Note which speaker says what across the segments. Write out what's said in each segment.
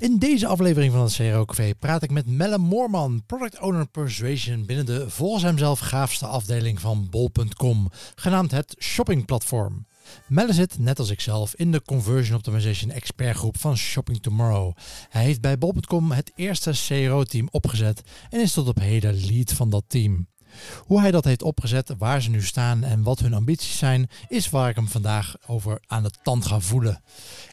Speaker 1: In deze aflevering van het CRO Café praat ik met Melle Moorman, Product Owner Persuasion binnen de volgens hemzelf gaafste afdeling van bol.com, genaamd het shoppingplatform. Melle zit, net als ikzelf, in de Conversion Optimization expertgroep van Shopping Tomorrow. Hij heeft bij bol.com het eerste CRO-team opgezet en is tot op heden lead van dat team. Hoe hij dat heeft opgezet, waar ze nu staan en wat hun ambities zijn, is waar ik hem vandaag over aan de tand ga voelen.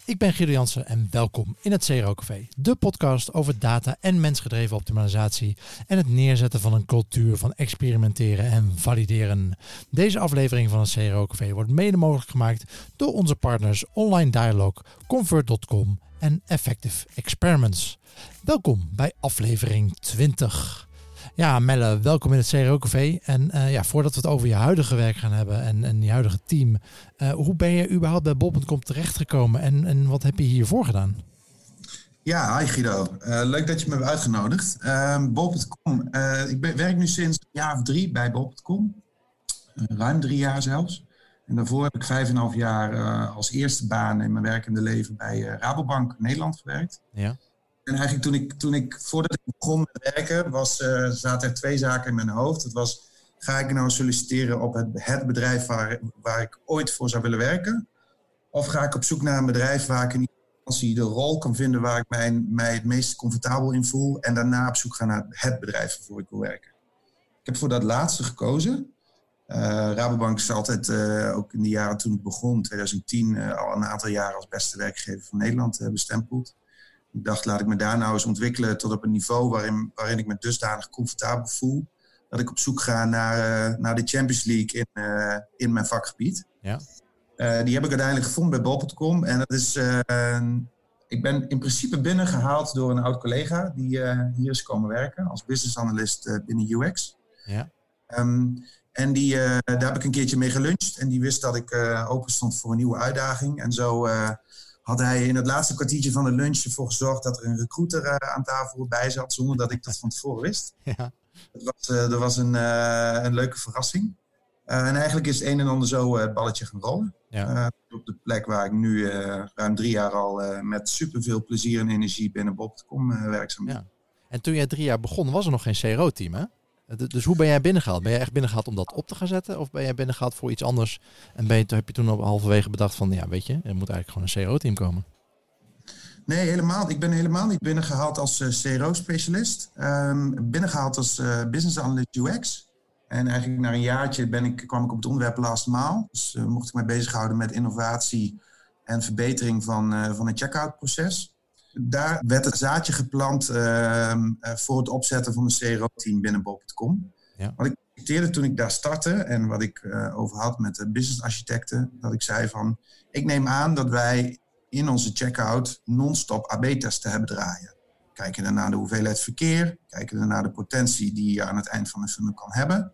Speaker 1: Ik ben Guido Jansen en welkom in het CRO Café, de podcast over data en mensgedreven optimalisatie en het neerzetten van een cultuur van experimenteren en valideren. Deze aflevering van het CRO Café wordt mede mogelijk gemaakt door onze partners Online Dialog, Convert.com en Effective Experiments. Welkom bij aflevering 20. Ja, Melle, welkom in het CRO Café. En uh, ja, voordat we het over je huidige werk gaan hebben en, en je huidige team, uh, hoe ben je überhaupt bij Bob.com terechtgekomen en, en wat heb je hiervoor gedaan?
Speaker 2: Ja, hi Guido. Uh, leuk dat je me hebt uitgenodigd. Ehm, Bob.com, ik ben, werk nu sinds een jaar of drie bij Bob.com. ruim drie jaar zelfs. En daarvoor heb ik vijf en een half jaar als eerste baan in mijn werkende leven bij Rabobank Nederland gewerkt. Ja. En eigenlijk toen ik, toen ik voordat ik begon met werken, was, uh, zaten er twee zaken in mijn hoofd. Het was, ga ik nou solliciteren op het, het bedrijf waar, waar ik ooit voor zou willen werken? Of ga ik op zoek naar een bedrijf waar ik in de rol kan vinden waar ik mij, het meest comfortabel in voel. En daarna op zoek gaan naar het bedrijf waarvoor ik wil werken. Ik heb voor dat laatste gekozen. Uh, Rabobank is altijd, uh, ook in de jaren toen ik begon, 2010, al een aantal jaren als beste werkgever van Nederland bestempeld. Ik dacht, laat ik me daar nou eens ontwikkelen tot op een niveau waarin, waarin ik me dusdanig comfortabel voel. Dat ik op zoek ga naar, uh, naar de Champions League in, uh, in mijn vakgebied. Ja. Uh, die heb ik uiteindelijk gevonden bij Bob.com. En dat is, ik ben in principe binnengehaald door een oud collega die hier is komen werken als business analyst binnen UX. Ja. Um, en die, daar heb ik een keertje mee geluncht. En die wist dat ik open stond voor een nieuwe uitdaging. En zo had hij in het laatste kwartiertje van de lunch ervoor gezorgd dat er een recruiter uh, aan tafel bij zat, zonder dat ik dat van tevoren wist. Ja. Dat was, dat was een, uh, een leuke verrassing. en eigenlijk is het een en ander zo het balletje gaan rollen. Ja. op de plek waar ik nu ruim drie jaar al met superveel plezier en energie binnen Bob.com werkzaam ben. Ja.
Speaker 1: En toen jij drie jaar begon, was er nog geen CRO-team, hè? Dus hoe ben jij binnengehaald? Ben jij echt binnengehaald om dat op te gaan zetten? Of ben jij binnengehaald voor iets anders? En ben je, heb je toen op halverwege bedacht van, ja weet je, er moet eigenlijk gewoon een CRO-team komen?
Speaker 2: Nee, helemaal. Ik ben helemaal niet binnengehaald als uh, CRO-specialist. Um, binnengehaald als uh, business analyst UX. En eigenlijk na een jaartje ben ik, kwam ik op het onderwerp last maal. Dus mocht ik mij bezighouden met innovatie en verbetering van, van het checkout proces daar werd het zaadje geplant ehm, eh, voor het opzetten van een CRO-team binnen Bob.com. Ja. Wat ik citeerde toen ik daar startte en wat ik uh, over had met de business-architecten, dat ik zei van, ik neem aan dat wij in onze checkout non-stop AB-testen hebben draaien. Kijken dan naar de hoeveelheid verkeer, kijken dan naar de potentie die je aan het eind van een funnel kan hebben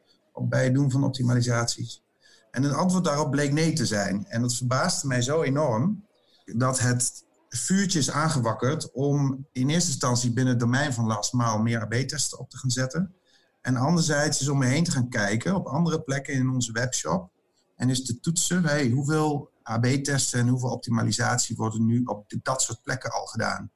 Speaker 2: bij het doen van optimalisaties. En het antwoord daarop bleek nee te zijn. En dat verbaasde mij zo enorm dat het vuurtje is aangewakkerd om in eerste instantie binnen het domein van last maal meer AB-testen op te gaan zetten. En anderzijds is om me heen te gaan kijken op andere plekken in onze webshop. En is te toetsen, hey, hoeveel AB-testen en hoeveel optimalisatie worden nu op dat soort plekken al gedaan.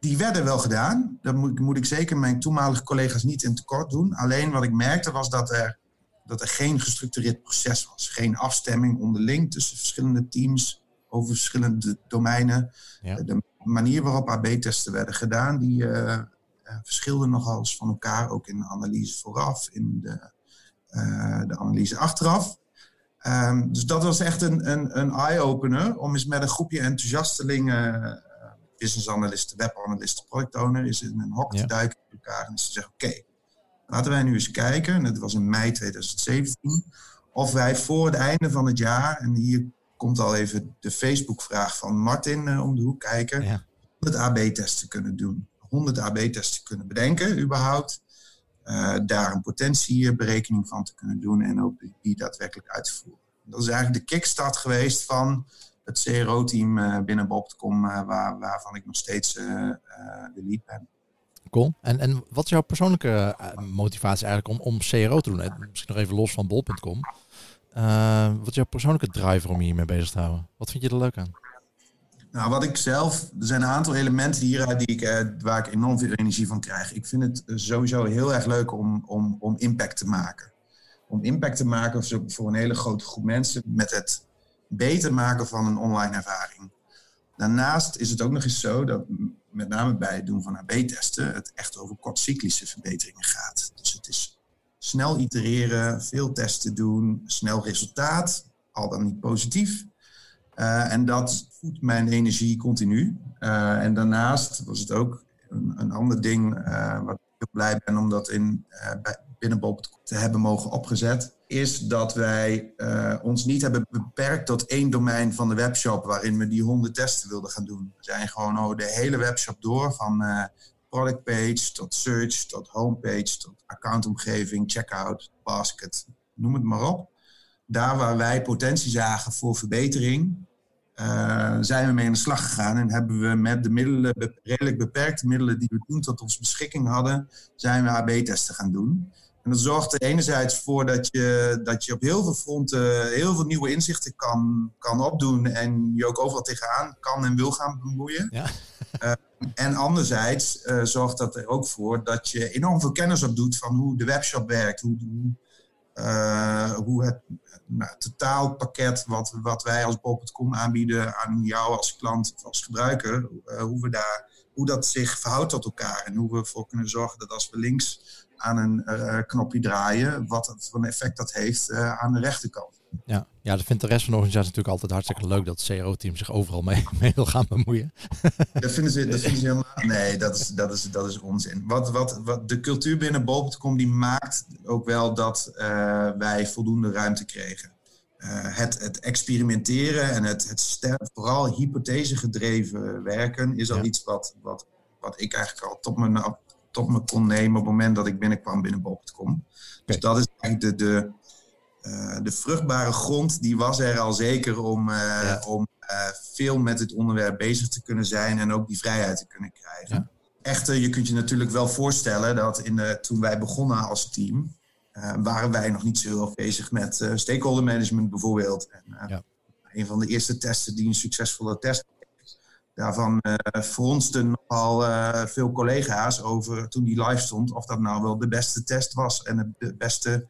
Speaker 2: Die werden wel gedaan. Dat moet, moet ik zeker mijn toenmalige collega's niet in tekort doen. Alleen wat ik merkte was dat er, dat er geen gestructureerd proces was. Geen afstemming onderling tussen verschillende teams over verschillende domeinen. Ja. De manier waarop AB-testen werden gedaan, die uh, verschilden nogal eens van elkaar. Ook in de analyse vooraf, in de, uh, de analyse achteraf. Um, dus dat was echt een, een, een eye-opener om eens met een groepje enthousiastelingen, business analisten, webanalisten, product owner, is in een hok te duiken met elkaar en te zeggen: Oké, laten wij nu eens kijken. En dat was in mei 2017. Of wij voor het einde van het jaar, en hier komt al even de Facebook-vraag van Martin uh, om de hoek kijken. Ja. 100 AB-testen kunnen doen. 100 AB-testen kunnen bedenken, überhaupt. Uh, daar een potentieberekening van te kunnen doen en ook die daadwerkelijk uit te voeren. Dat is eigenlijk de kickstart geweest van het CRO-team uh, binnen Bob.com, waar, waarvan ik nog steeds de lead ben.
Speaker 1: Cool. En, en wat is jouw persoonlijke motivatie eigenlijk om, om CRO te doen? Misschien nog even los van Bol.com. Uh, wat is jouw persoonlijke driver om je hiermee bezig te houden? Wat vind je er leuk aan?
Speaker 2: Nou, wat ik zelf, er zijn een aantal elementen hieruit die ik, eh, waar ik enorm veel energie van krijg. Ik vind het sowieso heel erg leuk om, om, om impact te maken. Om impact te maken voor een hele grote groep mensen met het beter maken van een online ervaring. Daarnaast is het ook nog eens zo dat met name bij het doen van AB-testen het echt over kortcyclische verbeteringen gaat. Snel itereren, veel testen doen, snel resultaat, al dan niet positief. Uh, en dat voedt mijn energie continu. Uh, en daarnaast was het ook een, een ander ding uh, wat ik heel blij ben om dat in, binnen te hebben mogen opgezet. Is dat wij ons niet hebben beperkt tot één domein van de webshop waarin we die honderd testen wilden gaan doen. We zijn gewoon oh, de hele webshop door van product page tot search tot homepage tot accountomgeving, checkout, basket, noem het maar op daar waar wij potentie zagen voor verbetering, uh, zijn we mee aan de slag gegaan. En hebben we met de middelen, redelijk beperkte middelen die we toen tot onze beschikking hadden, zijn we AB-testen gaan doen. En dat zorgt er enerzijds voor dat je, dat je op heel veel fronten heel veel nieuwe inzichten kan, kan opdoen. En je ook overal tegenaan kan en wil gaan bemoeien. Ja. Uh, en anderzijds uh, zorgt dat er ook voor dat je enorm veel kennis opdoet van hoe de webshop werkt. Hoe, hoe, uh, hoe het nou, totaalpakket wat, wat wij als Bol.com aanbieden aan jou als klant of als gebruiker, uh, hoe, we daar, hoe dat zich verhoudt tot elkaar en hoe we ervoor kunnen zorgen dat als we links aan een knopje draaien, wat het voor een effect dat heeft aan de rechterkant.
Speaker 1: Ja. ja, dat vindt de rest van de organisatie natuurlijk altijd hartstikke leuk dat het CRO-team zich overal mee, mee wil gaan bemoeien.
Speaker 2: Dat vinden ze, dat vinden ze helemaal. Nee, dat is, dat is, dat is onzin. Wat, wat, wat de cultuur binnen Bol.com die maakt ook wel dat uh, wij voldoende ruimte kregen. Uh, het, het experimenteren en het, het vooral hypothese gedreven werken is al ja. iets wat, wat, wat ik eigenlijk al tot me, tot me kon nemen op het moment dat ik binnenkwam binnen Bol.com. Okay. Dus dat is eigenlijk de, de, uh, de vruchtbare grond die was er al zeker om, uh, ja. om uh, veel met het onderwerp bezig te kunnen zijn en ook die vrijheid te kunnen krijgen. Ja. Echter, je kunt je natuurlijk wel voorstellen dat in de, toen wij begonnen als team, waren wij nog niet zo heel erg bezig met stakeholder management bijvoorbeeld. En, ja. Een van de eerste testen die een succesvolle test Daarvan uh, fronsten nogal veel collega's over toen die live stond, of dat nou wel de beste test was en de beste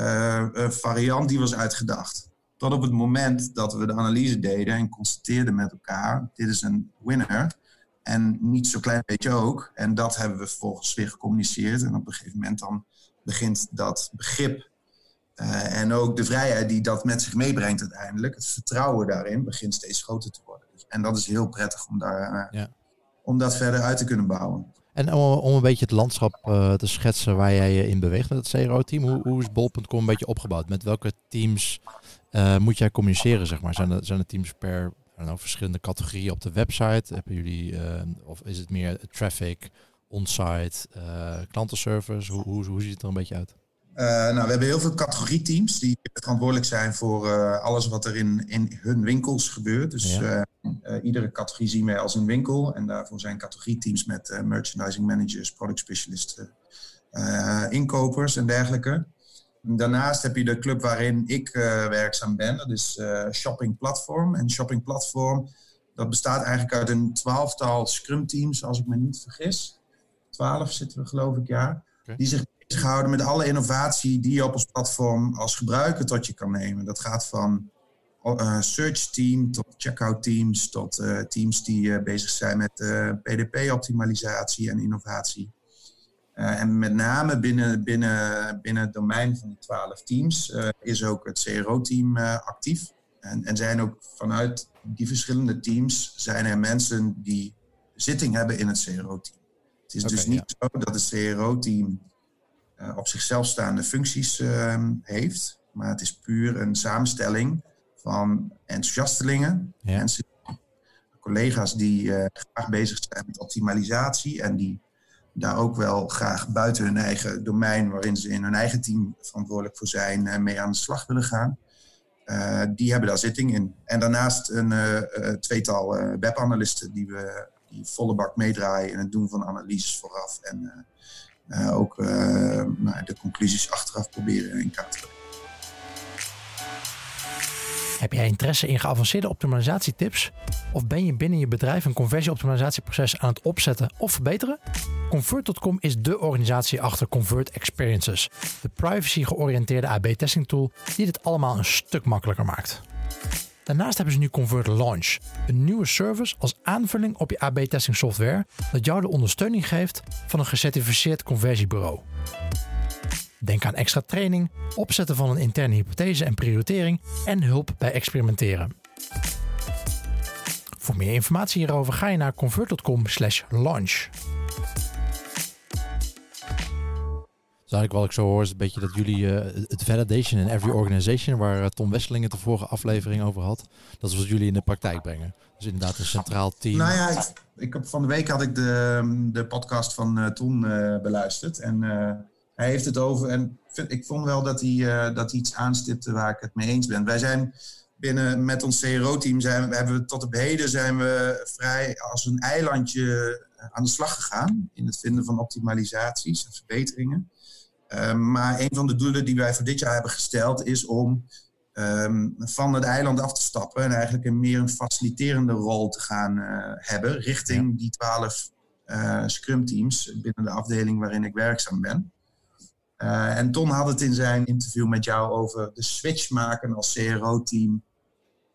Speaker 2: uh, variant die was uitgedacht. Tot op het moment dat we de analyse deden en constateerden met elkaar: dit is een winner. En niet zo klein beetje ook. En dat hebben we vervolgens weer gecommuniceerd. En op een gegeven moment dan begint dat begrip uh, en ook de vrijheid die dat met zich meebrengt uiteindelijk, het vertrouwen daarin, begint steeds groter te worden. Dus, en dat is heel prettig om, daar, uh, ja. om dat verder uit te kunnen bouwen.
Speaker 1: En om, een beetje het landschap uh, te schetsen waar jij je in beweegt met het CRO-team, hoe, hoe is bol.com een beetje opgebouwd? Met welke teams uh, moet jij communiceren, zeg maar? Zijn er, zijn teams per verschillende categorieën op de website? Hebben jullie, of is het meer traffic, on-site, klantenservice? Hoe, hoe, hoe ziet het er een beetje uit?
Speaker 2: Uh, nou, we hebben heel veel categorieteams die verantwoordelijk zijn voor uh, alles wat er in, in hun winkels gebeurt. Dus ja. uh, iedere categorie zien wij als een winkel. En daarvoor zijn categorieteams met merchandising managers, product specialisten, inkopers en dergelijke. Daarnaast heb je de club waarin ik werkzaam ben. Dat is Shopping Platform. En Shopping Platform, dat bestaat eigenlijk uit een twaalftal scrum teams, als ik me niet vergis. Twaalf zitten we geloof ik, ja. Okay. Die zich gehouden met alle innovatie die je op ons platform als gebruiker tot je kan nemen. Dat gaat van uh, search team tot checkout teams tot uh, teams die uh, bezig zijn met PDP-optimalisatie en innovatie. en met name binnen, binnen, binnen het domein van die twaalf teams is ook het CRO-team actief. En, en zijn ook vanuit die verschillende teams zijn er mensen die zitting hebben in het CRO-team. Het is okay, dus niet ja. zo dat het CRO-team uh, op zichzelf staande functies uh, heeft. Maar het is puur een samenstelling van enthousiastelingen, ja. mensen, collega's die uh, graag bezig zijn met optimalisatie en die daar ook wel graag buiten hun eigen domein, waarin ze in hun eigen team verantwoordelijk voor zijn, uh, mee aan de slag willen gaan. die hebben daar zitting in. En daarnaast een tweetal webanalisten die we die volle bak meedraaien in het doen van analyses vooraf en ook uh, nou, de conclusies achteraf proberen in kaart te.
Speaker 1: Heb jij interesse in geavanceerde optimalisatietips? Of ben je binnen je bedrijf een conversieoptimalisatieproces aan het opzetten of verbeteren? Convert.com is de organisatie achter Convert Experiences, de privacy-georiënteerde AB-testing tool die dit allemaal een stuk makkelijker maakt. Daarnaast hebben ze nu Convert Launch, een nieuwe service als aanvulling op je AB-testing software dat jou de ondersteuning geeft van een gecertificeerd conversiebureau. Denk aan extra training, opzetten van een interne hypothese en prioritering en hulp bij experimenteren. Voor meer informatie hierover ga je naar convert.com/launch. Dus eigenlijk wat ik zo hoor is een beetje dat jullie uh, het validation in every organization, waar uh, Tom Wesseling het de vorige aflevering over had, dat is wat jullie in de praktijk brengen. Dus inderdaad een centraal team.
Speaker 2: Nou ja, ik, heb, van de week had ik de, de podcast van uh, Tom beluisterd en hij heeft het over, en ik vond wel dat hij, dat iets aanstipte waar ik het mee eens ben. Wij zijn binnen met ons CRO-team zijn hebben we tot op heden zijn we vrij als een eilandje aan de slag gegaan in het vinden van optimalisaties en verbeteringen. Ehm, maar een van de doelen die wij voor dit jaar hebben gesteld is om ehm, van het eiland af te stappen en eigenlijk een meer een faciliterende rol te gaan uh, hebben richting die twaalf uh, scrum teams binnen de afdeling waarin ik werkzaam ben. Uh, en Ton had het in zijn interview met jou over de switch maken als CRO-team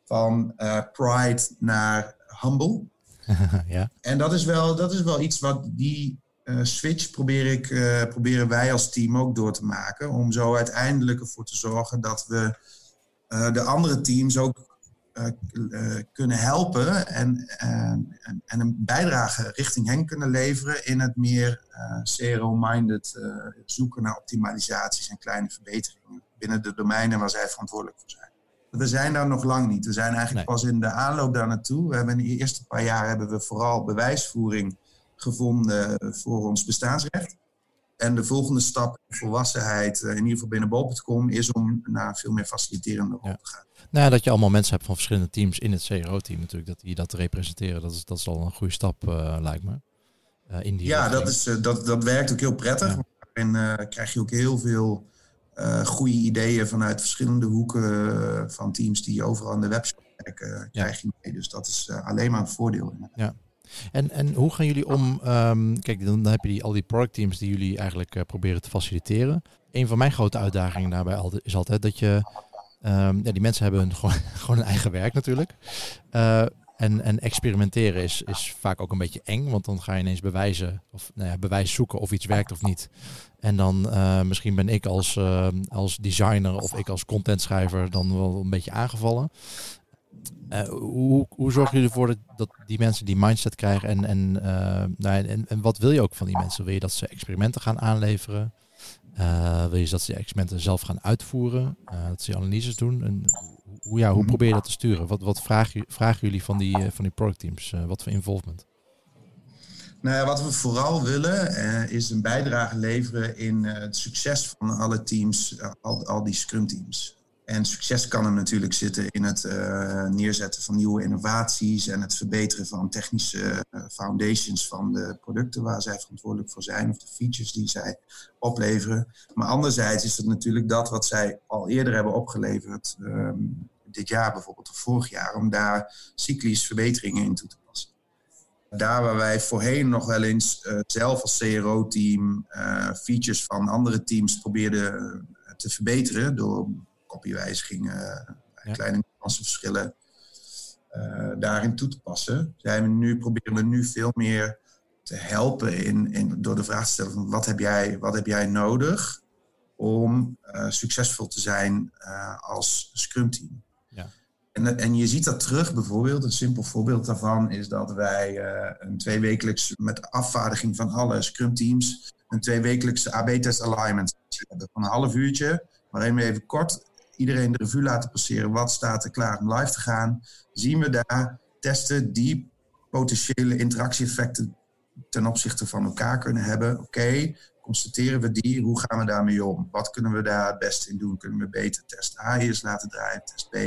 Speaker 2: van Pride naar Humble. ja. En dat is, wel, dat is wel iets wat die switch probeer ik, uh, proberen wij als team ook door te maken. Om zo uiteindelijk ervoor te zorgen dat we uh, de andere teams ook kunnen helpen en, en, en, een bijdrage richting hen kunnen leveren in het meer zero-minded zoeken naar optimalisaties en kleine verbeteringen binnen de domeinen waar zij verantwoordelijk voor zijn. We zijn daar nog lang niet. We zijn eigenlijk pas in de aanloop daar naartoe. We hebben in de eerste paar jaar hebben we vooral bewijsvoering gevonden voor ons bestaansrecht. En de volgende stap, volwassenheid, eh, in ieder geval binnen Bol.com, is om naar veel meer faciliterende rol te gaan.
Speaker 1: Nou ja, dat je allemaal mensen hebt van verschillende teams in het CRO-team natuurlijk, dat die dat representeren, dat is, dat is al een goede stap, uh, lijkt me.
Speaker 2: Uh, in die ja, dat, is, dat, dat werkt ook heel prettig. En krijg je ook heel veel goede ideeën vanuit verschillende hoeken van teams die overal aan de website werken, krijg je mee. Dus dat is alleen maar een voordeel.
Speaker 1: Ja. En, en hoe gaan jullie om? Um, kijk, dan, heb je die, al die productteams die jullie eigenlijk uh, proberen te faciliteren. Een van mijn grote uitdagingen daarbij is altijd dat je. Um, ja, die mensen hebben hun, gewoon, gewoon een eigen werk natuurlijk. Uh, en, en experimenteren is, is vaak ook een beetje eng, want dan ga je ineens bewijzen, of nou ja, bewijs zoeken of iets werkt of niet. En dan uh, misschien ben ik als, uh, als designer of ik als contentschrijver dan wel een beetje aangevallen. Uh, hoe, hoe zorgen jullie ervoor dat, die mensen die mindset krijgen? En, en, uh, nou, en, en, wat wil je ook van die mensen? Wil je dat ze experimenten gaan aanleveren? Uh, wil je dat ze die experimenten zelf gaan uitvoeren? dat ze analyses doen? En hoe, ja, hoe probeer je dat te sturen? Wat, wat vragen, vragen jullie van die, van die productteams? wat voor involvement?
Speaker 2: Nou ja, wat we vooral willen is een bijdrage leveren in het succes van alle teams, al, al die scrum teams. En succes kan hem natuurlijk zitten in het uh, neerzetten van nieuwe innovaties en het verbeteren van technische uh, foundations van de producten waar zij verantwoordelijk voor zijn of de features die zij opleveren. Maar anderzijds is het natuurlijk dat wat zij al eerder hebben opgeleverd, um, dit jaar bijvoorbeeld of vorig jaar, om daar cyclisch verbeteringen in toe te passen. Daar waar wij voorheen nog wel eens uh, zelf als CRO-team features van andere teams probeerden te verbeteren door kopiewijzigingen, ja. kleine nuanceverschillen uh, daarin toe te passen. Zijn we nu, proberen we nu veel meer te helpen in, in, door de vraag te stellen van wat heb jij, wat heb jij nodig om uh, succesvol te zijn uh, als Scrum team. Ja. En, en je ziet dat terug bijvoorbeeld, een simpel voorbeeld daarvan is dat wij een tweewekelijks met afvaardiging van alle Scrum teams een tweewekelijkse AB-test alignment hebben van een half uurtje, waarin we even kort iedereen de revue laten passeren. Wat staat er klaar om live te gaan? Zien we daar testen die potentiële interactie-effecten ten opzichte van elkaar kunnen hebben? Oké, constateren we die? Hoe gaan we daarmee om? Wat kunnen we daar het beste in doen? Kunnen we beter test A eerst laten draaien, test B?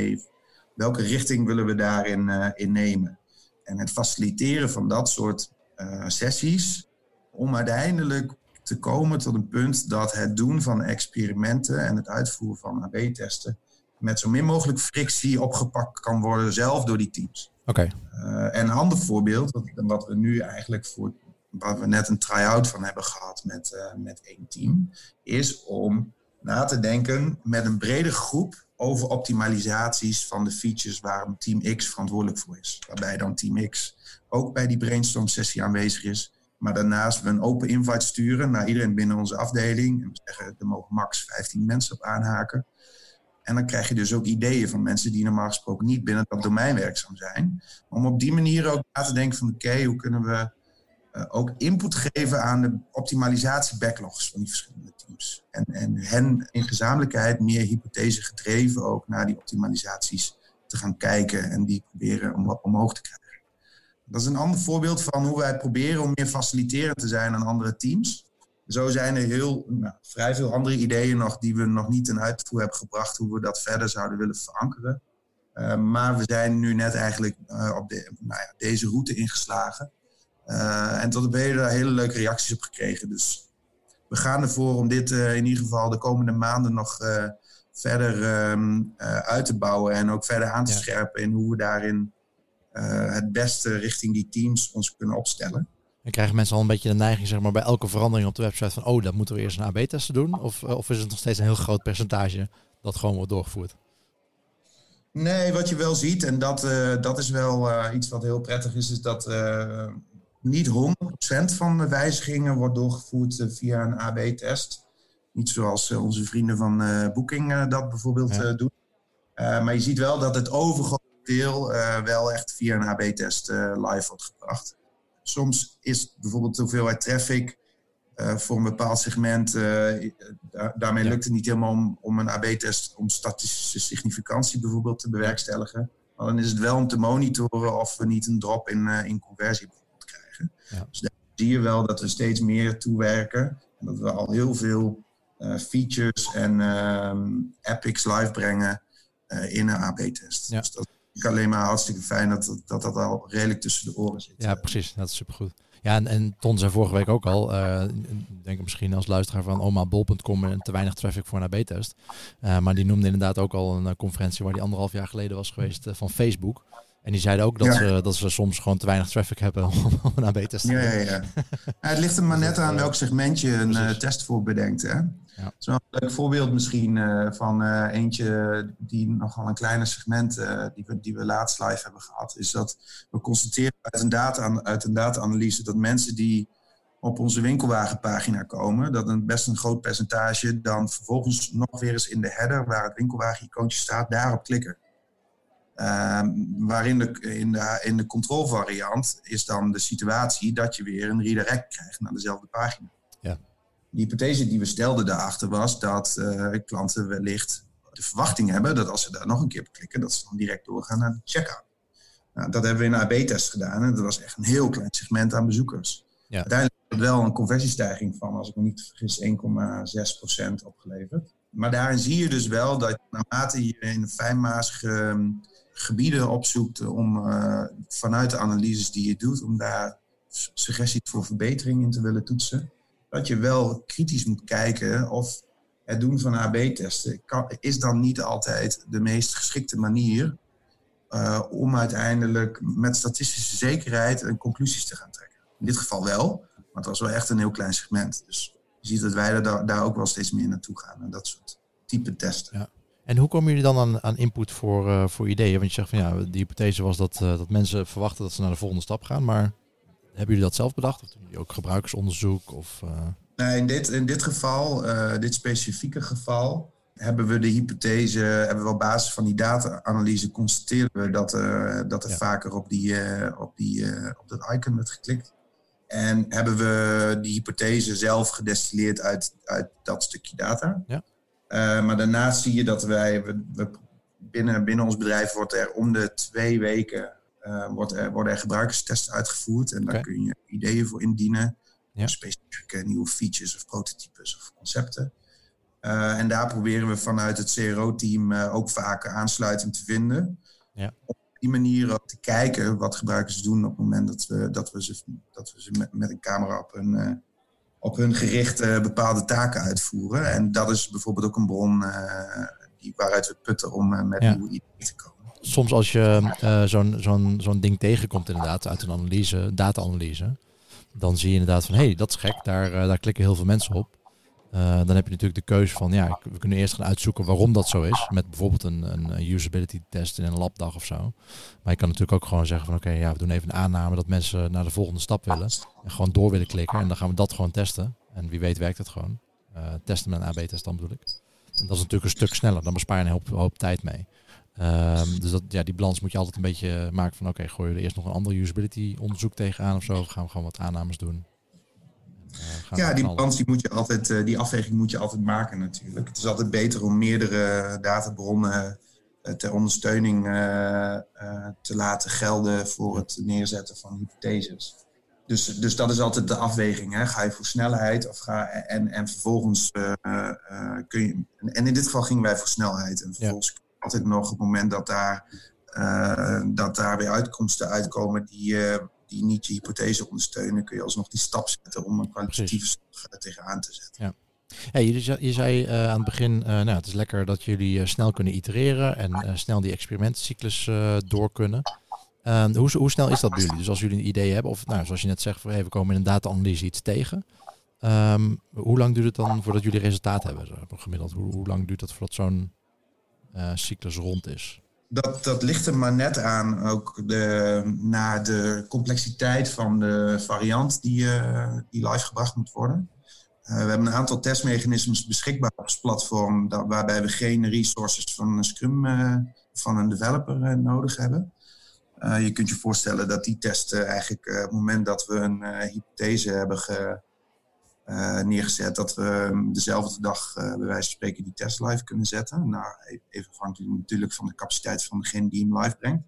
Speaker 2: Welke richting willen we daarin uh, in nemen? En het faciliteren van dat soort uh, sessies om uiteindelijk te komen tot een punt dat het doen van experimenten en het uitvoeren van AB-testen met zo min mogelijk frictie opgepakt kan worden, zelf door die teams.
Speaker 1: Oké.
Speaker 2: en een ander voorbeeld, wat, wat we nu eigenlijk voor waar we net een try-out van hebben gehad met, uh, met één team, is om na te denken met een brede groep over optimalisaties van de features waar een Team X verantwoordelijk voor is. Waarbij dan Team X ook bij die brainstorm sessie aanwezig is. Maar daarnaast we een open invite sturen naar iedereen binnen onze afdeling. En we zeggen, er mogen max 15 mensen op aanhaken. En dan krijg je dus ook ideeën van mensen die normaal gesproken niet binnen dat domein werkzaam zijn. Om op die manier ook na te denken van oké, hoe kunnen we uh, ook input geven aan de optimalisatie backlogs van die verschillende teams. En, en hen in gezamenlijkheid meer hypothese gedreven ook naar die optimalisaties te gaan kijken en die proberen om wat omhoog te krijgen. Dat is een ander voorbeeld van hoe wij proberen om meer faciliterend te zijn aan andere teams. Zo zijn er heel, nou, vrij veel andere ideeën nog die we nog niet in uitvoer hebben gebracht, hoe we dat verder zouden willen verankeren. Uh, maar we zijn nu net eigenlijk uh, op de, nou ja, deze route ingeslagen. Uh, en tot op heden hele leuke reacties op gekregen. Dus we gaan ervoor om dit in ieder geval de komende maanden nog verder um, uit te bouwen. En ook verder aan te ja. scherpen in hoe we daarin het beste richting die teams ons kunnen opstellen.
Speaker 1: En krijgen mensen al een beetje de neiging, zeg maar, bij elke verandering op de website van, oh, dat moeten we eerst een AB-testen doen? Of, of is het nog steeds een heel groot percentage dat gewoon wordt doorgevoerd?
Speaker 2: Nee, wat je wel ziet, en dat, uh, dat is wel uh, iets wat heel prettig is, is dat uh, niet 100% van de wijzigingen wordt doorgevoerd via een AB-test. Niet zoals onze vrienden van Booking dat bijvoorbeeld ja. doen. maar je ziet wel dat het overgrote deel wel echt via een AB-test live wordt gebracht. Soms is bijvoorbeeld de hoeveelheid traffic uh, voor een bepaald segment. Daarmee ja. lukt het niet helemaal om, om een AB-test, om statistische significantie bijvoorbeeld te bewerkstelligen. Maar dan is het wel om te monitoren of we niet een drop in, in conversie bijvoorbeeld krijgen. Ja. Dus daar zie je wel dat we steeds meer toewerken. En dat we al heel veel features en um, epics live brengen in een AB-test. Ja. Dus dat is alleen maar hartstikke fijn dat dat, dat dat al redelijk tussen de oren zit.
Speaker 1: Ja, precies. Dat is supergoed. Ja, en, en Ton zei vorige week ook al, uh, denk misschien als luisteraar van omabol.com en te weinig traffic voor een AB-test. Uh, maar die noemde inderdaad ook al een uh, conferentie waar die anderhalf jaar geleden was geweest van Facebook. En die zeiden ook dat, ja. ze, dat ze soms gewoon te weinig traffic hebben om, om een AB-test te
Speaker 2: doen. Ja, ja, ja. het ligt er maar net aan welk segment je een test voor bedenkt. Hè? Ja. Is wel een leuk voorbeeld misschien uh, van uh, eentje die nogal een kleiner segment, die, we, die we laatst live hebben gehad. Is dat we constateren uit een, data, uit een data-analyse dat mensen die op onze winkelwagenpagina komen, dat een best een groot percentage dan vervolgens nog weer eens in de header, waar het winkelwagen-icoontje staat, daarop klikken. Uh, waarin de, in, de, in de controlvariant is dan de situatie dat je weer een redirect krijgt naar dezelfde pagina. De hypothese die we stelden daarachter was dat uh, klanten wellicht de verwachting hebben dat als ze daar nog een keer op klikken, dat ze dan direct doorgaan naar de checkout. Nou, dat hebben we in een AB-test gedaan en dat was echt een heel klein segment aan bezoekers. Ja. Uiteindelijk heeft het wel een conversiestijging van, als ik me niet vergis, 1,6% opgeleverd. Maar daarin zie je dus wel dat naarmate je in fijnmazige gebieden opzoekt om uh, vanuit de analyses die je doet, om daar suggesties voor verbetering in te willen toetsen. Dat je wel kritisch moet kijken of het doen van AB-testen is dan niet altijd de meest geschikte manier uh, om uiteindelijk met statistische zekerheid een conclusies te gaan trekken. In dit geval wel, maar het was wel echt een heel klein segment. Dus je ziet dat wij er daar ook wel steeds meer naartoe gaan en dat soort type testen.
Speaker 1: Ja. En hoe komen jullie dan aan, aan input voor, uh, voor ideeën? Want je zegt van ja, de hypothese was dat, uh, dat mensen verwachten dat ze naar de volgende stap gaan. Maar hebben jullie dat zelf bedacht? Of doen jullie ook gebruikersonderzoek? Of, uh...
Speaker 2: nee, in, dit, in dit geval, dit specifieke geval, hebben we de hypothese, hebben we op basis van die data-analyse constateren we dat, dat er ja. vaker op, die, op, die, op dat icon werd geklikt. En hebben we die hypothese zelf gedestilleerd uit, uit dat stukje data.
Speaker 1: Ja.
Speaker 2: Maar daarnaast zie je dat wij, we, we, binnen, binnen ons bedrijf wordt er om de twee weken wordt er, worden er gebruikerstesten uitgevoerd. En daar okay. kun je ideeën voor indienen. Ja. Specifieke nieuwe features of prototypes of concepten. Uh, en daar proberen we vanuit het CRO-team ook vaak aansluiting te vinden.
Speaker 1: Ja.
Speaker 2: Op die manier ook te kijken wat gebruikers doen op het moment dat we, dat we ze, dat we ze met, met een camera op hun op hun gericht uh, bepaalde taken uitvoeren. En dat is bijvoorbeeld ook een bron uh, die, waaruit we putten om met nieuwe ideeën te komen.
Speaker 1: Soms als je zo'n zo'n zo'n ding tegenkomt inderdaad uit een analyse, data-analyse, dan zie je inderdaad van hé, hey, dat is gek, daar, daar klikken heel veel mensen op. Uh, dan heb je natuurlijk de keuze van, ja, we kunnen eerst gaan uitzoeken waarom dat zo is. Met bijvoorbeeld een, een usability test in een labdag of zo. Maar je kan natuurlijk ook gewoon zeggen van, oké, ja, we doen even een aanname dat mensen naar de volgende stap willen. En gewoon door willen klikken. En dan gaan we dat gewoon testen. En wie weet werkt het gewoon. Testen met een AB-test dan bedoel ik. En dat is natuurlijk een stuk sneller. Dan bespaar je een hoop tijd mee. Um, dus dat, ja, die balans moet je altijd een beetje maken van, oké, gooi je er eerst nog een ander usability onderzoek tegenaan of zo. Of gaan we gewoon wat aannames doen.
Speaker 2: Uh, ja, die balans die moet je altijd, uh, die afweging moet je altijd maken natuurlijk. Het is altijd beter om meerdere databronnen uh, ter ondersteuning te laten gelden voor het neerzetten van hypotheses. Dus, dus dat is altijd de afweging. Hè. Ga je voor snelheid of ga, en, en vervolgens kun je. En in dit geval gingen wij voor snelheid. En vervolgens ja. Altijd nog op het moment dat daar, dat daar weer uitkomsten uitkomen die die niet je hypothese ondersteunen, kun je alsnog die stap zetten om een kwalitatieve slag tegenaan te zetten.
Speaker 1: Ja. Ja, je, je zei uh, aan het begin, nou, het is lekker dat jullie snel kunnen itereren en snel die experimentencyclus door kunnen. Ehm, hoe, hoe, snel is dat bij jullie? Dus als jullie een idee hebben, of nou, zoals je net zegt, hey, we komen in een data-analyse iets tegen. Um, hoe lang duurt het dan voordat jullie resultaat hebben? Gemiddeld, hoe, hoe lang duurt dat voordat zo'n cyclus rond is?
Speaker 2: dat, dat ligt er maar net aan, ook de, naar de complexiteit van de variant die, uh, die live gebracht moet worden. Uh, we hebben een aantal testmechanismes beschikbaar op platform, waarbij we geen resources van een Scrum van een developer nodig hebben. je kunt je voorstellen dat die testen eigenlijk op het moment dat we een hypothese hebben ge, uh, neergezet dat we dezelfde dag, uh, bij wijze van spreken, die test live kunnen zetten. Nou, e-, even afhankelijk natuurlijk van de capaciteit van degene die hem live brengt.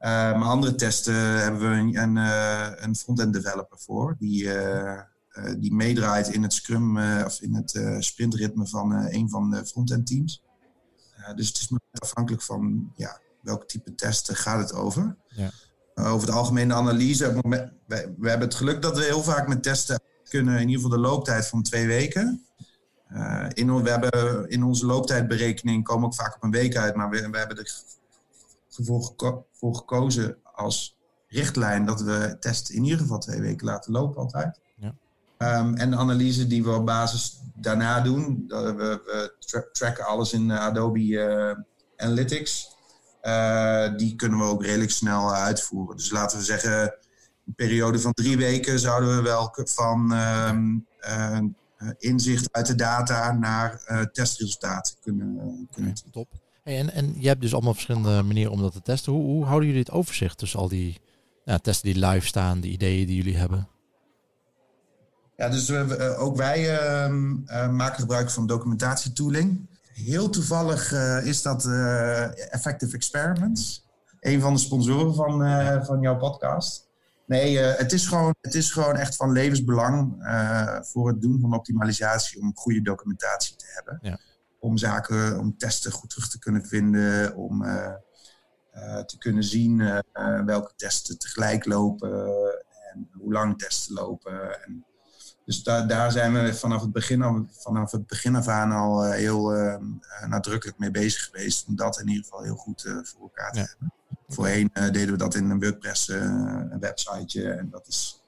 Speaker 2: Uh, maar andere testen hebben we een, een, een front-end developer voor, die, die meedraait in het Scrum of in het sprintritme van een van de front-end teams. dus het is afhankelijk van ja, welk type testen gaat het over. Ja. over de algemene analyse, we, we hebben het geluk dat we heel vaak met testen kunnen in ieder geval de looptijd van twee weken. Uh, in, we hebben in onze looptijdberekening komen ook vaak op een week uit, maar we, we hebben ervoor geko voor gekozen als richtlijn dat we testen in ieder geval twee weken laten lopen altijd. Ja. Um, en de analyse die we op basis daarna doen, we, we tra tracken alles in Adobe uh, Analytics. Uh, die kunnen we ook redelijk snel uitvoeren. Dus laten we zeggen, periode van drie weken zouden we wel van ehm, eh, inzicht uit de data naar uh, testresultaten kunnen, kunnen
Speaker 1: okay, Top. Hey, en, en je hebt dus allemaal verschillende manieren om dat te testen. Hoe, hoe houden jullie het overzicht tussen al die ja, testen die live staan, die ideeën die jullie hebben?
Speaker 2: Ja, dus we, ook wij uh, maken gebruik van documentatietooling. Heel toevallig is dat Effective Experiments, een van de sponsoren van, van jouw podcast. Nee, uh, het, is gewoon, het is gewoon echt van levensbelang uh, voor het doen van optimalisatie om goede documentatie te hebben. Ja. Om zaken, om testen goed terug te kunnen vinden, om uh, te kunnen zien welke testen tegelijk lopen en hoe lang testen lopen. En dus da daar zijn we vanaf het begin, al, vanaf het begin af aan al heel nadrukkelijk mee bezig geweest om dat in ieder geval heel goed voor elkaar te ja. hebben. Voorheen uh, deden we dat in een WordPress uh, websiteje. En dat is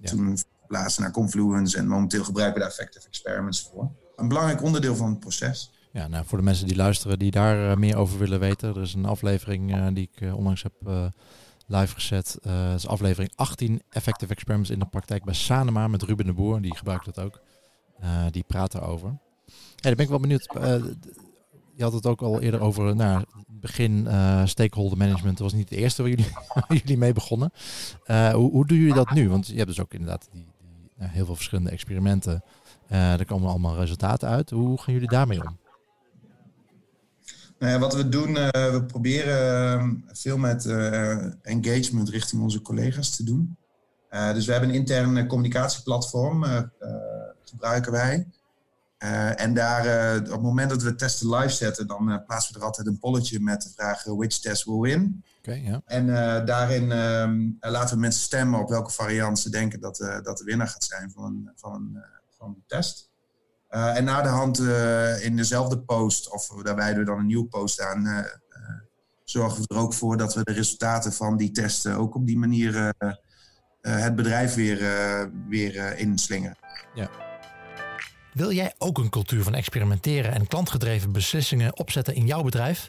Speaker 2: ja. toen verplaatst naar Confluence. En momenteel gebruiken we daar Effective Experiments voor. Een belangrijk onderdeel van het proces.
Speaker 1: Ja, nou, voor de mensen die luisteren die daar uh, meer over willen weten. Er is een aflevering die ik onlangs heb live gezet. dat is aflevering 18 Effective Experiments in de praktijk bij Sanema met Ruben de Boer. Die gebruikt dat ook. die praat erover. Ja, dan ben ik wel benieuwd je had het ook al eerder over nou, begin uh, stakeholder management. Was niet het eerste waar jullie, jullie mee begonnen. Uh, hoe, hoe doen jullie dat nu? Want je hebt dus ook inderdaad die, die nou, heel veel verschillende experimenten. Uh, er komen allemaal resultaten uit. Hoe gaan jullie daarmee om?
Speaker 2: Nou ja, wat we doen, we proberen ehm, veel met engagement richting onze collega's te doen. dus we hebben een interne communicatieplatform, gebruiken wij. Uh, en daar, uh, op het moment dat we testen live zetten, dan uh, plaatsen we er altijd een polletje met de vraag which test will win.
Speaker 1: Okay, ja.
Speaker 2: En daarin ehm, laten we mensen stemmen op welke variant ze denken dat, dat de winnaar gaat zijn van een, van een, van een test. en na de hand in dezelfde post, of daar wijden we dan een nieuwe post aan, zorgen we er ook voor dat we de resultaten van die testen ook op die manier het bedrijf weer, weer inslingen.
Speaker 1: Ja. Wil jij ook een cultuur van experimenteren en klantgedreven beslissingen opzetten in jouw bedrijf?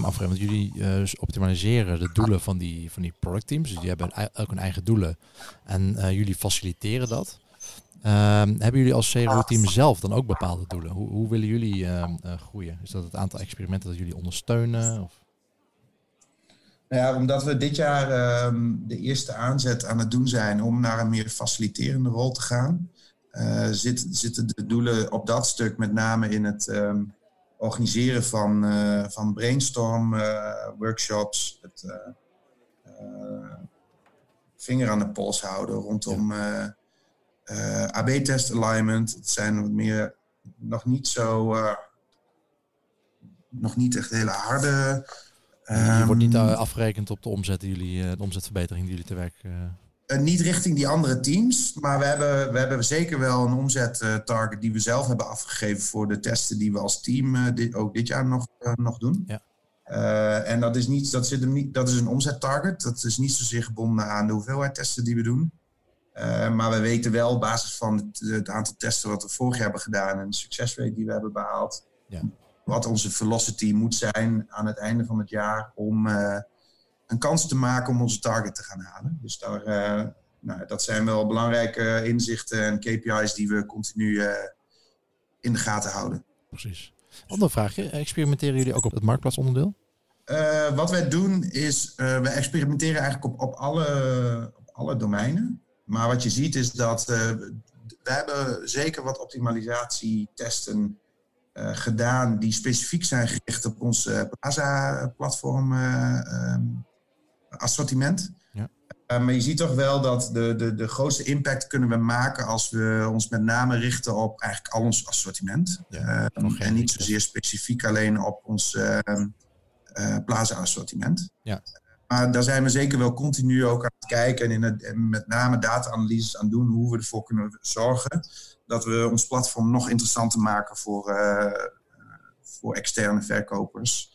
Speaker 3: afgeremd? Want jullie uh, optimaliseren de doelen van die, van die productteams. Dus die hebben elk hun eigen doelen. En uh, jullie faciliteren dat. Uh, hebben jullie als CRO-team zelf dan ook bepaalde doelen? Hoe, hoe willen jullie uh, groeien? Is dat het aantal experimenten dat jullie ondersteunen? Of?
Speaker 2: Nou ja, omdat we dit jaar ehm, de eerste aanzet aan het doen zijn om naar een meer faciliterende rol te gaan, uh, zit, zitten de doelen op dat stuk met name in het um, organiseren van, uh, van brainstorm uh, workshops, het vinger aan de pols houden rondom AB-test alignment. Het zijn wat meer nog niet zo, nog niet echt hele harde
Speaker 3: je wordt niet uh, afgerekend op de omzet die jullie, de omzetverbetering die jullie te werk.
Speaker 2: Uh... niet richting die andere teams, maar we hebben, we hebben zeker wel een omzettarget die we zelf hebben afgegeven voor de testen die we als team dit, ook dit jaar nog, nog doen. Ja. en dat is, niet, dat, zit er niet, dat is een omzettarget. Dat is niet zozeer gebonden aan de hoeveelheid testen die we doen. maar we weten wel op basis van het, het, aantal testen wat we vorig jaar hebben gedaan en de succesrate die we hebben behaald. Ja wat onze velocity moet zijn aan het einde van het jaar om uh, een kans te maken om onze target te gaan halen. Dus daar, uh, nou, dat zijn wel belangrijke inzichten en KPI's die we continu uh, in de gaten houden.
Speaker 3: Precies. Andere vraagje, experimenteren jullie ook op het marktplaatsonderdeel?
Speaker 2: wat wij doen is, we experimenteren eigenlijk op, op, alle, op alle domeinen. Maar wat je ziet is dat we hebben zeker wat optimalisatietesten uh, gedaan die specifiek zijn gericht op ons uh, Plaza-platform uh, um, assortiment. Ja. maar je ziet toch wel dat de, de, de grootste impact kunnen we maken als we ons met name richten op eigenlijk al ons assortiment. Ja, en niet zozeer specifiek alleen op ons ehm, Plaza-assortiment. Ja. Maar daar zijn we zeker wel continu ook aan het kijken en, in het, en met name data-analyses aan doen hoe we ervoor kunnen zorgen dat we ons platform nog interessanter maken voor, uh, voor externe verkopers.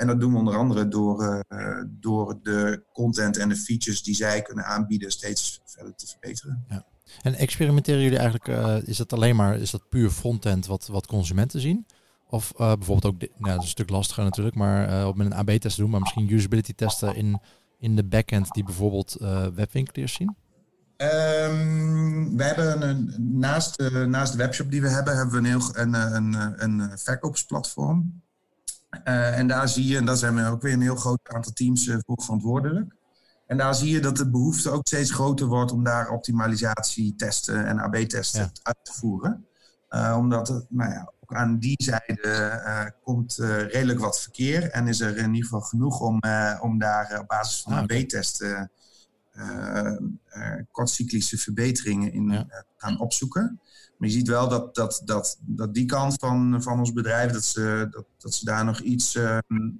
Speaker 2: En dat doen we onder andere door, uh, door de content en de features die zij kunnen aanbieden steeds verder te verbeteren. Ja.
Speaker 3: En experimenteren jullie eigenlijk, uh, is dat alleen maar, is dat puur frontend wat, wat consumenten zien? Of bijvoorbeeld ook, nou, dat is een stuk lastiger natuurlijk, maar op met een AB-test doen, maar misschien usability testen in, in de backend die bijvoorbeeld webwinkeliers zien?
Speaker 2: Um, we hebben een, naast, de, naast de webshop die we hebben, hebben we een, heel, een, een, een verkoopsplatform. Uh, en daar zie je, en daar zijn we ook weer een heel groot aantal teams uh, voor verantwoordelijk. En daar zie je dat de behoefte ook steeds groter wordt om daar optimalisatietesten en AB-testen uit te voeren. Uh, omdat het, nou ja, ook aan die zijde komt redelijk wat verkeer en is er in ieder geval genoeg om, om daar op basis van ah, AB-testen kortcyclische verbeteringen in ja. Eh, gaan opzoeken. Maar je ziet wel dat, dat, dat, dat die kant van, van ons bedrijf, dat ze, dat, dat ze daar nog iets. Ehm,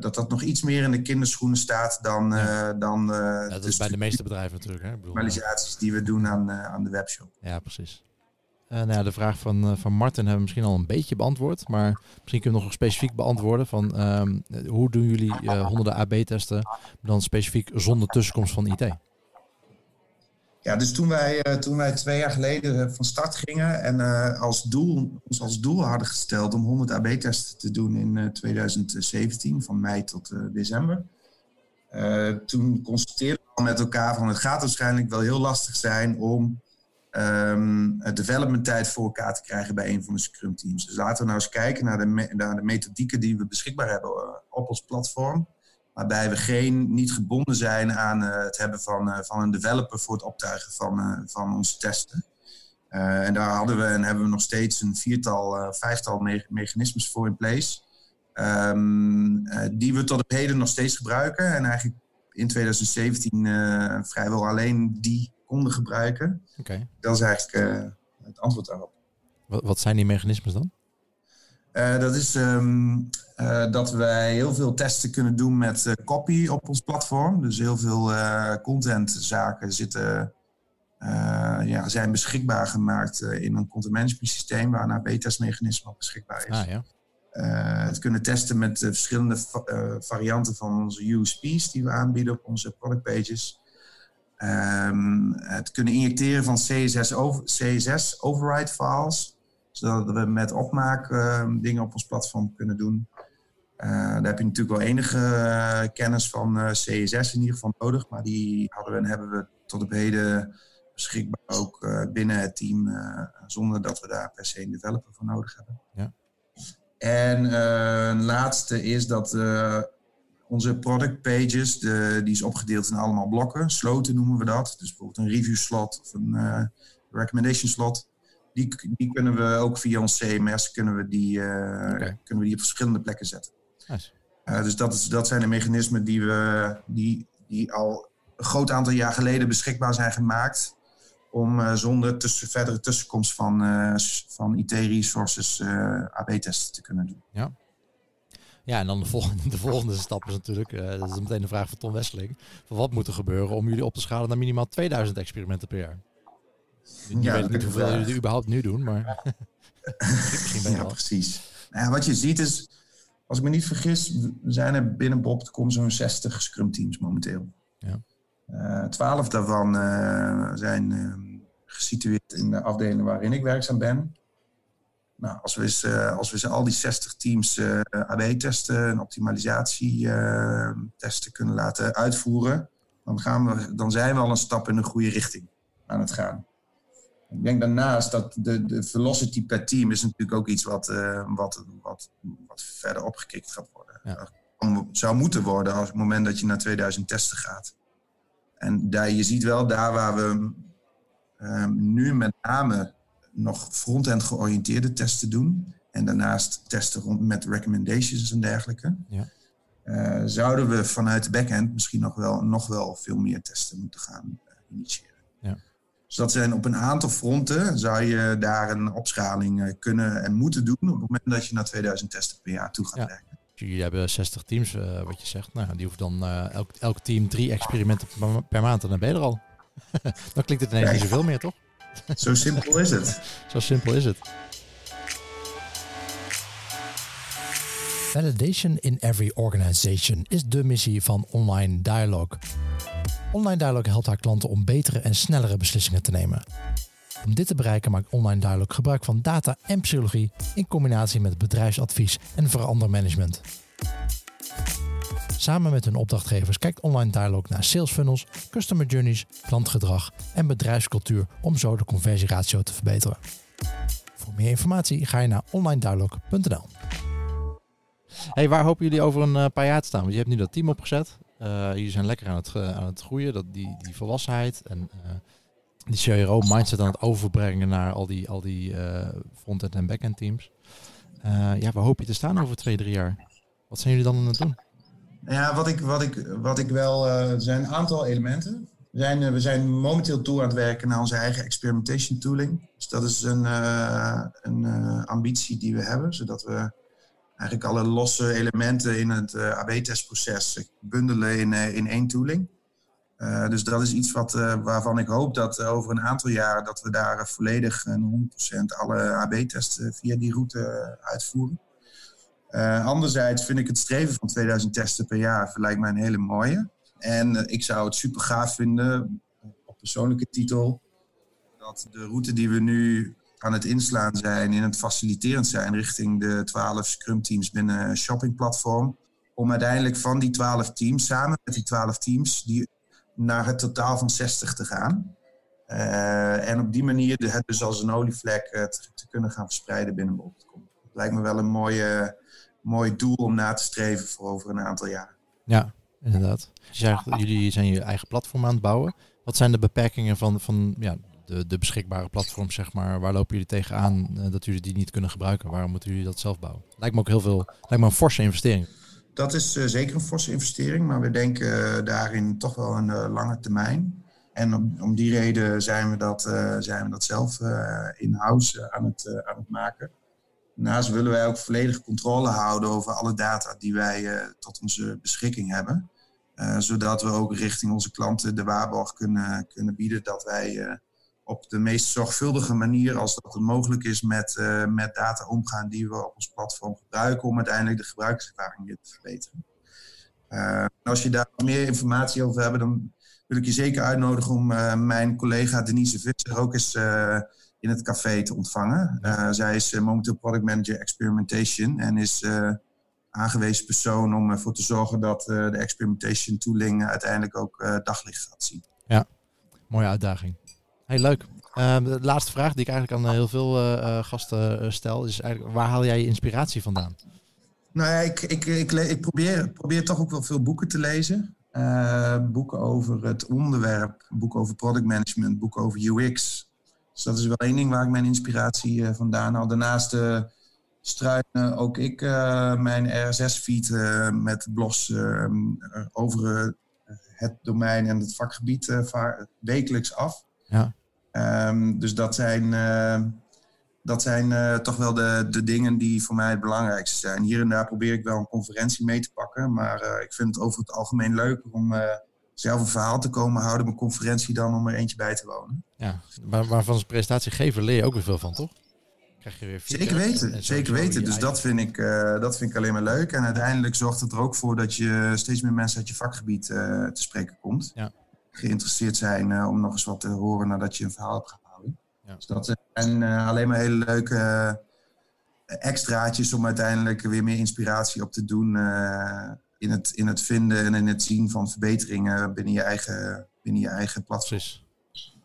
Speaker 2: dat dat nog iets meer in de kinderschoenen staat dan. Ja. dan
Speaker 3: ja, dat is bij de meeste bedrijven natuurlijk. Hè?
Speaker 2: Realisaties die we doen aan, aan de webshop.
Speaker 3: Ja, precies. Uh, nou ja, de vraag van, uh, van Martin hebben we misschien al een beetje beantwoord. Maar misschien kunnen we nog specifiek beantwoorden van uh, hoe doen jullie uh, honderden AB-testen dan specifiek zonder tussenkomst van IT?
Speaker 2: Ja, dus toen wij, toen wij twee jaar geleden van start gingen en als doel, ons als doel hadden gesteld om 100 AB-testen te doen in 2017, van mei tot december. toen constateerden we met elkaar van het gaat waarschijnlijk wel heel lastig zijn om um, development tijd voor elkaar te krijgen bij een van de Scrum teams. Dus laten we nou eens kijken naar de, naar de methodieken die we beschikbaar hebben eh, op ons platform. waarbij we geen, niet gebonden zijn aan het hebben van, van een developer voor het optuigen van, van onze testen. en daar hadden we en hebben we nog steeds een viertal, vijftal me mechanismes voor in place. Um, die we tot op heden nog steeds gebruiken. En eigenlijk in 2017 vrijwel alleen die konden gebruiken.
Speaker 3: Okay.
Speaker 2: Dat is eigenlijk het antwoord daarop.
Speaker 3: Wat, wat zijn die mechanismes dan?
Speaker 2: Uh, dat is um, uh, dat wij heel veel testen kunnen doen met uh, copy op ons platform. Dus heel veel contentzaken zitten, ja, zijn beschikbaar gemaakt in een content management systeem waar een AB-testmechanisme op beschikbaar is.
Speaker 3: Ah, ja.
Speaker 2: het kunnen testen met verschillende varianten van onze USP's die we aanbieden op onze product pages. Um, het kunnen injecteren van CSS, over, CSS override files, zodat we met opmaak uh, dingen op ons platform kunnen doen. Uh, daar heb je natuurlijk wel enige uh, kennis van eh, CSS in ieder geval nodig, maar die hadden we en hebben we tot op heden beschikbaar ook binnen het team, zonder dat we daar per se een developer voor nodig hebben.
Speaker 3: Ja.
Speaker 2: En een laatste is dat onze product pages, de, die is opgedeeld in allemaal blokken. Sloten noemen we dat. Dus bijvoorbeeld een review slot of een uh, recommendation slot. Die, die kunnen we ook via ons CMS kunnen we die, uh, okay. kunnen we die op verschillende plekken zetten.
Speaker 3: Nice.
Speaker 2: Uh, dus dat, is, dat zijn de mechanismen die, we, die, die al een groot aantal jaar geleden beschikbaar zijn gemaakt. Om zonder tussen, verdere tussenkomst van, van IT-resources AB-testen te kunnen doen.
Speaker 3: Ja. Ja, en dan de volgende, de volgende stap is natuurlijk, uh, dat is meteen de vraag van Tom Wesseling, van wat moet er gebeuren om jullie op te schalen naar minimaal 2000 experimenten per jaar? Je ja, weet niet hoeveel jullie überhaupt nu doen, maar
Speaker 2: misschien ben Ja, precies. Nou, wat je ziet is, als ik me niet vergis, zijn er binnen Bob.com zo'n 60 scrum teams momenteel.
Speaker 3: Ja.
Speaker 2: Uh, 12 daarvan uh, zijn gesitueerd in de afdeling waarin ik werkzaam ben. Nou, als we, eens, uh, als we eens al die 60 teams uh, AB-testen en optimalisatietesten uh, kunnen laten uitvoeren, dan, gaan we, dan zijn we al een stap in de goede richting aan het gaan. Ik denk daarnaast dat de, de velocity per team is natuurlijk ook iets wat, wat, wat, wat verder opgekikt gaat worden.
Speaker 3: Ja.
Speaker 2: Zou moeten worden als het moment dat je naar 2000 testen gaat. En daar, je ziet wel daar waar we nu met name nog front-end georiënteerde testen doen. En daarnaast testen rond met recommendations en dergelijke.
Speaker 3: Ja.
Speaker 2: Uh, zouden we vanuit de backend misschien nog wel, nog wel veel meer testen moeten gaan uh, initiëren.
Speaker 3: Ja.
Speaker 2: Dus dat zijn op een aantal fronten zou je daar een opschaling uh, kunnen en moeten doen op het moment dat je naar 2000 testen per jaar toe gaat
Speaker 3: ja.
Speaker 2: werken.
Speaker 3: Jullie hebben 60 teams, wat je zegt. Nou, die hoeft dan elk, elk team drie experimenten per maand en dan ben je er al. dan klinkt het ineens ja, niet zoveel meer, toch?
Speaker 2: Zo simpel is het.
Speaker 3: Zo simpel is het.
Speaker 1: Validation in every organization is de missie van Online Dialogue. Online Dialogue helpt haar klanten om betere en snellere beslissingen te nemen. Om dit te bereiken maakt Online Dialogue gebruik van data en psychologie in combinatie met bedrijfsadvies en verandermanagement. Samen met hun opdrachtgevers kijkt Online Dialog naar sales funnels, customer journeys, klantgedrag en bedrijfscultuur om zo de conversieratio te verbeteren. Voor meer informatie ga je naar onlinedialog.nl.
Speaker 3: Hey, waar hopen jullie over een uh, paar jaar te staan? Want je hebt nu dat team opgezet. Uh, jullie zijn lekker aan het, uh, aan het groeien, dat, die, die volwassenheid en die CRO-mindset aan het overbrengen naar al die, al die front-end en back-end teams. ja, waar hoop je te staan over twee, drie jaar? Wat zijn jullie dan aan het doen?
Speaker 2: Ja, wat ik, wat ik, wat ik wel. Uh, er zijn een aantal elementen. We zijn, uh, we zijn momenteel toe aan het werken naar onze eigen experimentation tooling. Dus dat is een, uh, een ambitie die we hebben, zodat we eigenlijk alle losse elementen in het AB-testproces bundelen in, één tooling. dus dat is iets wat, waarvan ik hoop dat over een aantal jaar dat we daar volledig en 100% alle AB-testen via die route uitvoeren. Uh, anderzijds vind ik het streven van 2000 testen per jaar lijkt mij een hele mooie. En uh, ik zou het super gaaf vinden, op persoonlijke titel, dat de route die we nu aan het inslaan zijn, in het faciliterend zijn richting de 12 Scrum teams binnen een shoppingplatform, om uiteindelijk van die 12 teams, samen met die 12 teams, die, naar het totaal van 60 te gaan. Uh, en op die manier het dus als een olievlek te, kunnen gaan verspreiden binnen Bol.com. Lijkt me wel een mooie mooi doel om na te streven voor over een aantal jaar.
Speaker 3: Ja, Inderdaad. Je zegt, jullie zijn je eigen platform aan het bouwen. Wat zijn de beperkingen van, van ja, de, de beschikbare platforms, zeg maar? Waar lopen jullie tegenaan uh, dat jullie die niet kunnen gebruiken? Waarom moeten jullie dat zelf bouwen? Lijkt me ook heel veel, lijkt me een forse investering.
Speaker 2: Dat is uh, zeker een forse investering, maar we denken uh, daarin toch wel een lange termijn. En om, om, die reden zijn we dat, zijn we dat zelf in-house aan, het, aan het maken. Daarnaast willen wij ook volledige controle houden over alle data die wij tot onze beschikking hebben. Uh, zodat we ook richting onze klanten de waarborg kunnen, kunnen bieden dat wij uh, op de meest zorgvuldige manier, als dat mogelijk is, met, met data omgaan die we op ons platform gebruiken om uiteindelijk de gebruikerservaring weer te verbeteren. als je daar meer informatie over hebt, dan wil ik je zeker uitnodigen om mijn collega Denise Visser ook eens in het café te ontvangen. zij is momenteel product manager experimentation en is aangewezen persoon om ervoor te zorgen dat de experimentation tooling uiteindelijk ook daglicht gaat zien.
Speaker 3: Ja, mooie uitdaging. Hey, leuk. Uh, de laatste vraag die ik eigenlijk aan heel veel gasten stel is eigenlijk, waar haal jij je inspiratie vandaan?
Speaker 2: Nou ja, ik, ik, ik, ik probeer, probeer toch ook wel veel boeken te lezen. boeken over het onderwerp, boeken over product management, boeken over UX. Dus dat is wel één ding waar ik mijn inspiratie vandaan haal. Daarnaast struinen ook ik uh, mijn RSS-feed met blogs uh, over het domein en het vakgebied wekelijks af.
Speaker 3: Ja.
Speaker 2: Um, dus dat zijn, dat zijn toch wel de, de dingen die voor mij het belangrijkste zijn. Hier en daar probeer ik wel een conferentie mee te pakken, maar ik vind het over het algemeen leuker om zelf een verhaal te komen houden, mijn conferentie dan om er eentje bij te wonen.
Speaker 3: Ja, maar, maar van zijn presentatiegever leer je ook weer veel van, toch?
Speaker 2: krijg je weer Zeker weten, en, zeker weten. Dus dat vind, ik, uh, dat vind ik alleen maar leuk. En uiteindelijk zorgt het er ook voor dat je steeds meer mensen uit je vakgebied uh, te spreken komt.
Speaker 3: Ja.
Speaker 2: Geïnteresseerd zijn uh, om nog eens wat te horen nadat je een verhaal hebt gehouden. Ja. Dus dat zijn alleen maar hele leuke extraatjes om uiteindelijk weer meer inspiratie op te doen in, het, in het vinden en in het zien van verbeteringen binnen je eigen, binnen je eigen platform.
Speaker 3: Precies.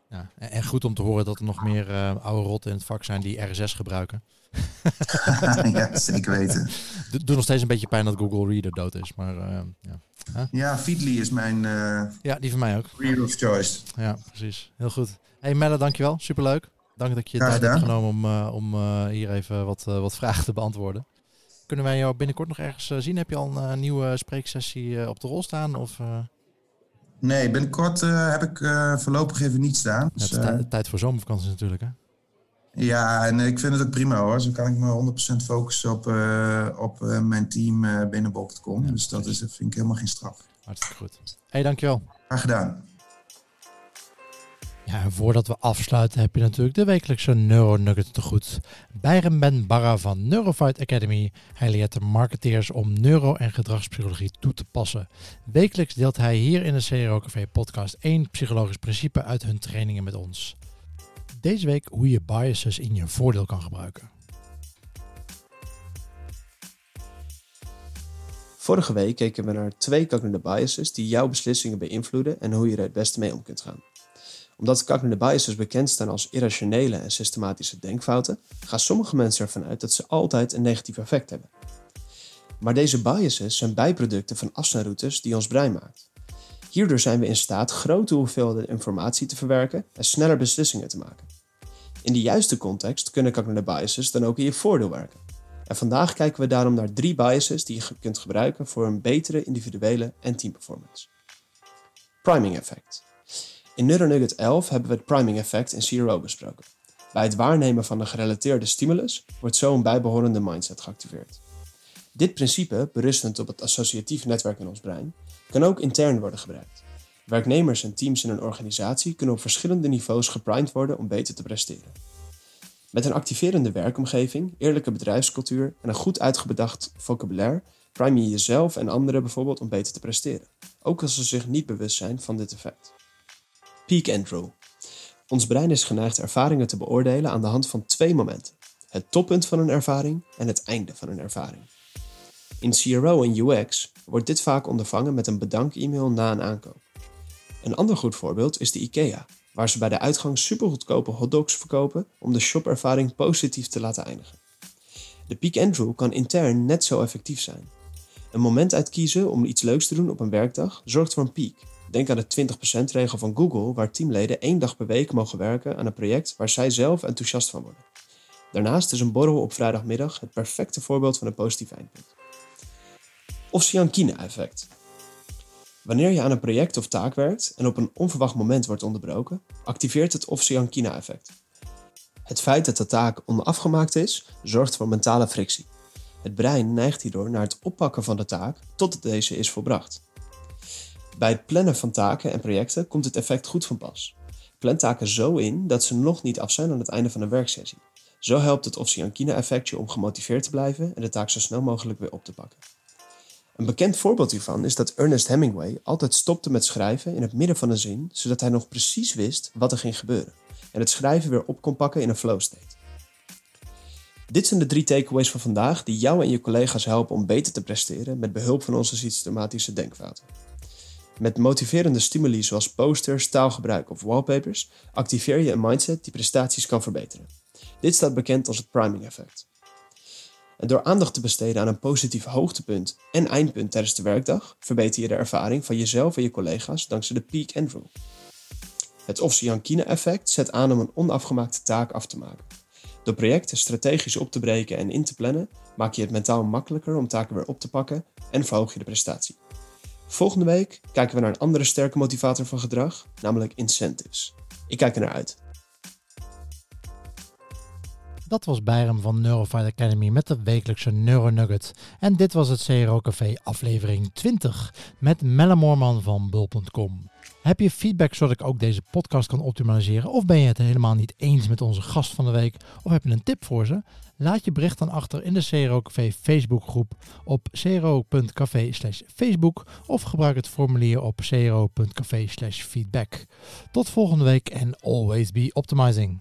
Speaker 3: Ja, en goed om te horen dat er nog meer uh, oude rotten in het vak zijn die RSS gebruiken.
Speaker 2: ja, zeker weten.
Speaker 3: Doet nog steeds een beetje pijn dat Google Reader dood is, maar uh, ja.
Speaker 2: Huh? Ja, Feedly is mijn uh,
Speaker 3: ja, die van mij ook.
Speaker 2: Reader of choice.
Speaker 3: Ja, precies. Heel goed. Hey Melle, dankjewel. Superleuk. Dank dat je je tijd hebt genomen om, om hier even wat, wat vragen te beantwoorden. Kunnen wij jou binnenkort nog ergens zien? Heb je al een nieuwe spreeksessie op de rol staan? Of,
Speaker 2: Nee, binnenkort uh, heb ik uh, voorlopig even niet staan.
Speaker 3: Dus, het is uh, tijd voor zomervakantie natuurlijk, hè?
Speaker 2: Ja, en ik vind het ook prima hoor. Zo kan ik me 100% focussen op, op mijn team binnen Bob.com. Ja, dus dat is, vind ik helemaal geen straf.
Speaker 3: Hartstikke goed. Hé, hey, dankjewel.
Speaker 2: Graag gedaan.
Speaker 1: Ja, en voordat we afsluiten heb je natuurlijk de wekelijkse Neuronugget te goed. Byron Ben Barra van Neurofight Academy. Hij leert de marketeers om neuro- en gedragspsychologie toe te passen. Wekelijks deelt hij hier in de CRO Café podcast één psychologisch principe uit hun trainingen met ons. Deze week hoe je biases in je voordeel kan gebruiken.
Speaker 4: Vorige week keken we naar twee cognitive biases die jouw beslissingen beïnvloeden en hoe je er het beste mee om kunt gaan omdat cognitive biases bekend staan als irrationele en systematische denkfouten, gaan sommige mensen ervan uit dat ze altijd een negatief effect hebben. Maar deze biases zijn bijproducten van afsnijroutes die ons brein maakt. Hierdoor zijn we in staat grote hoeveelheden informatie te verwerken en sneller beslissingen te maken. In de juiste context kunnen cognitive biases dan ook in je voordeel werken. En vandaag kijken we daarom naar drie biases die je kunt gebruiken voor een betere individuele en teamperformance. Priming effect. In NeuroNugget 11 hebben we het priming effect in CRO besproken. Bij het waarnemen van een gerelateerde stimulus wordt zo een bijbehorende mindset geactiveerd. Dit principe, berustend op het associatief netwerk in ons brein, kan ook intern worden gebruikt. Werknemers en teams in een organisatie kunnen op verschillende niveaus geprimed worden om beter te presteren. Met een activerende werkomgeving, eerlijke bedrijfscultuur en een goed uitgebedacht vocabulaire prime je jezelf en anderen bijvoorbeeld om beter te presteren, ook als ze zich niet bewust zijn van dit effect. Peak Andrew. Ons brein is geneigd ervaringen te beoordelen aan de hand van twee momenten: het toppunt van een ervaring en het einde van een ervaring. In CRO en UX wordt dit vaak ondervangen met een bedank-e-mail na een aankoop. Een ander goed voorbeeld is de IKEA, waar ze bij de uitgang supergoedkope hotdogs verkopen om de shopervaring positief te laten eindigen. De peak Andrew kan intern net zo effectief zijn. Een moment uitkiezen om iets leuks te doen op een werkdag zorgt voor een piek. Denk aan de 20% regel van Google, waar teamleden één dag per week mogen werken aan een project waar zij zelf enthousiast van worden. Daarnaast is een borrel op vrijdagmiddag het perfecte voorbeeld van een positief eindpunt. Ossiankine-effect. Wanneer je aan een project of taak werkt en op een onverwacht moment wordt onderbroken, activeert het Ossiankina-effect. Het feit dat de taak onafgemaakt is, zorgt voor mentale frictie. Het brein neigt hierdoor naar het oppakken van de taak totdat deze is volbracht. Bij het plannen van taken en projecten komt het effect goed van pas. Plan taken zo in dat ze nog niet af zijn aan het einde van een werksessie. Zo helpt het Ossiankina-effect je om gemotiveerd te blijven en de taak zo snel mogelijk weer op te pakken. Een bekend voorbeeld hiervan is dat Ernest Hemingway altijd stopte met schrijven in het midden van een zin, zodat hij nog precies wist wat er ging gebeuren en het schrijven weer op kon pakken in een flow state. Dit zijn de drie takeaways van vandaag die jou en je collega's helpen om beter te presteren met behulp van onze systematische denkfouten. Met motiverende stimuli zoals posters, taalgebruik of wallpapers activeer je een mindset die prestaties kan verbeteren. Dit staat bekend als het priming effect. En door aandacht te besteden aan een positief hoogtepunt en eindpunt tijdens de werkdag, verbeter je de ervaring van jezelf en je collega's dankzij de peak and rule. Het Ossiankine-effect zet aan om een onafgemaakte taak af te maken. Door projecten strategisch op te breken en in te plannen, maak je het mentaal makkelijker om taken weer op te pakken en verhoog je de prestatie. Volgende week kijken we naar een andere sterke motivator van gedrag, namelijk incentives. Ik kijk er naar uit.
Speaker 1: Dat was Bijrem van Neurofight Academy met de wekelijkse Neuronugget. En dit was het CRO Café aflevering 20 met Melle Moorman van Bul.com. Heb je feedback zodat ik ook deze podcast kan optimaliseren? Of ben je het helemaal niet eens met onze gast van de week? Of heb je een tip voor ze? Laat je bericht dan achter in de CRO Café Facebookgroep op cro.café Facebook of gebruik het formulier op cro.café feedback. Tot volgende week en always be optimizing.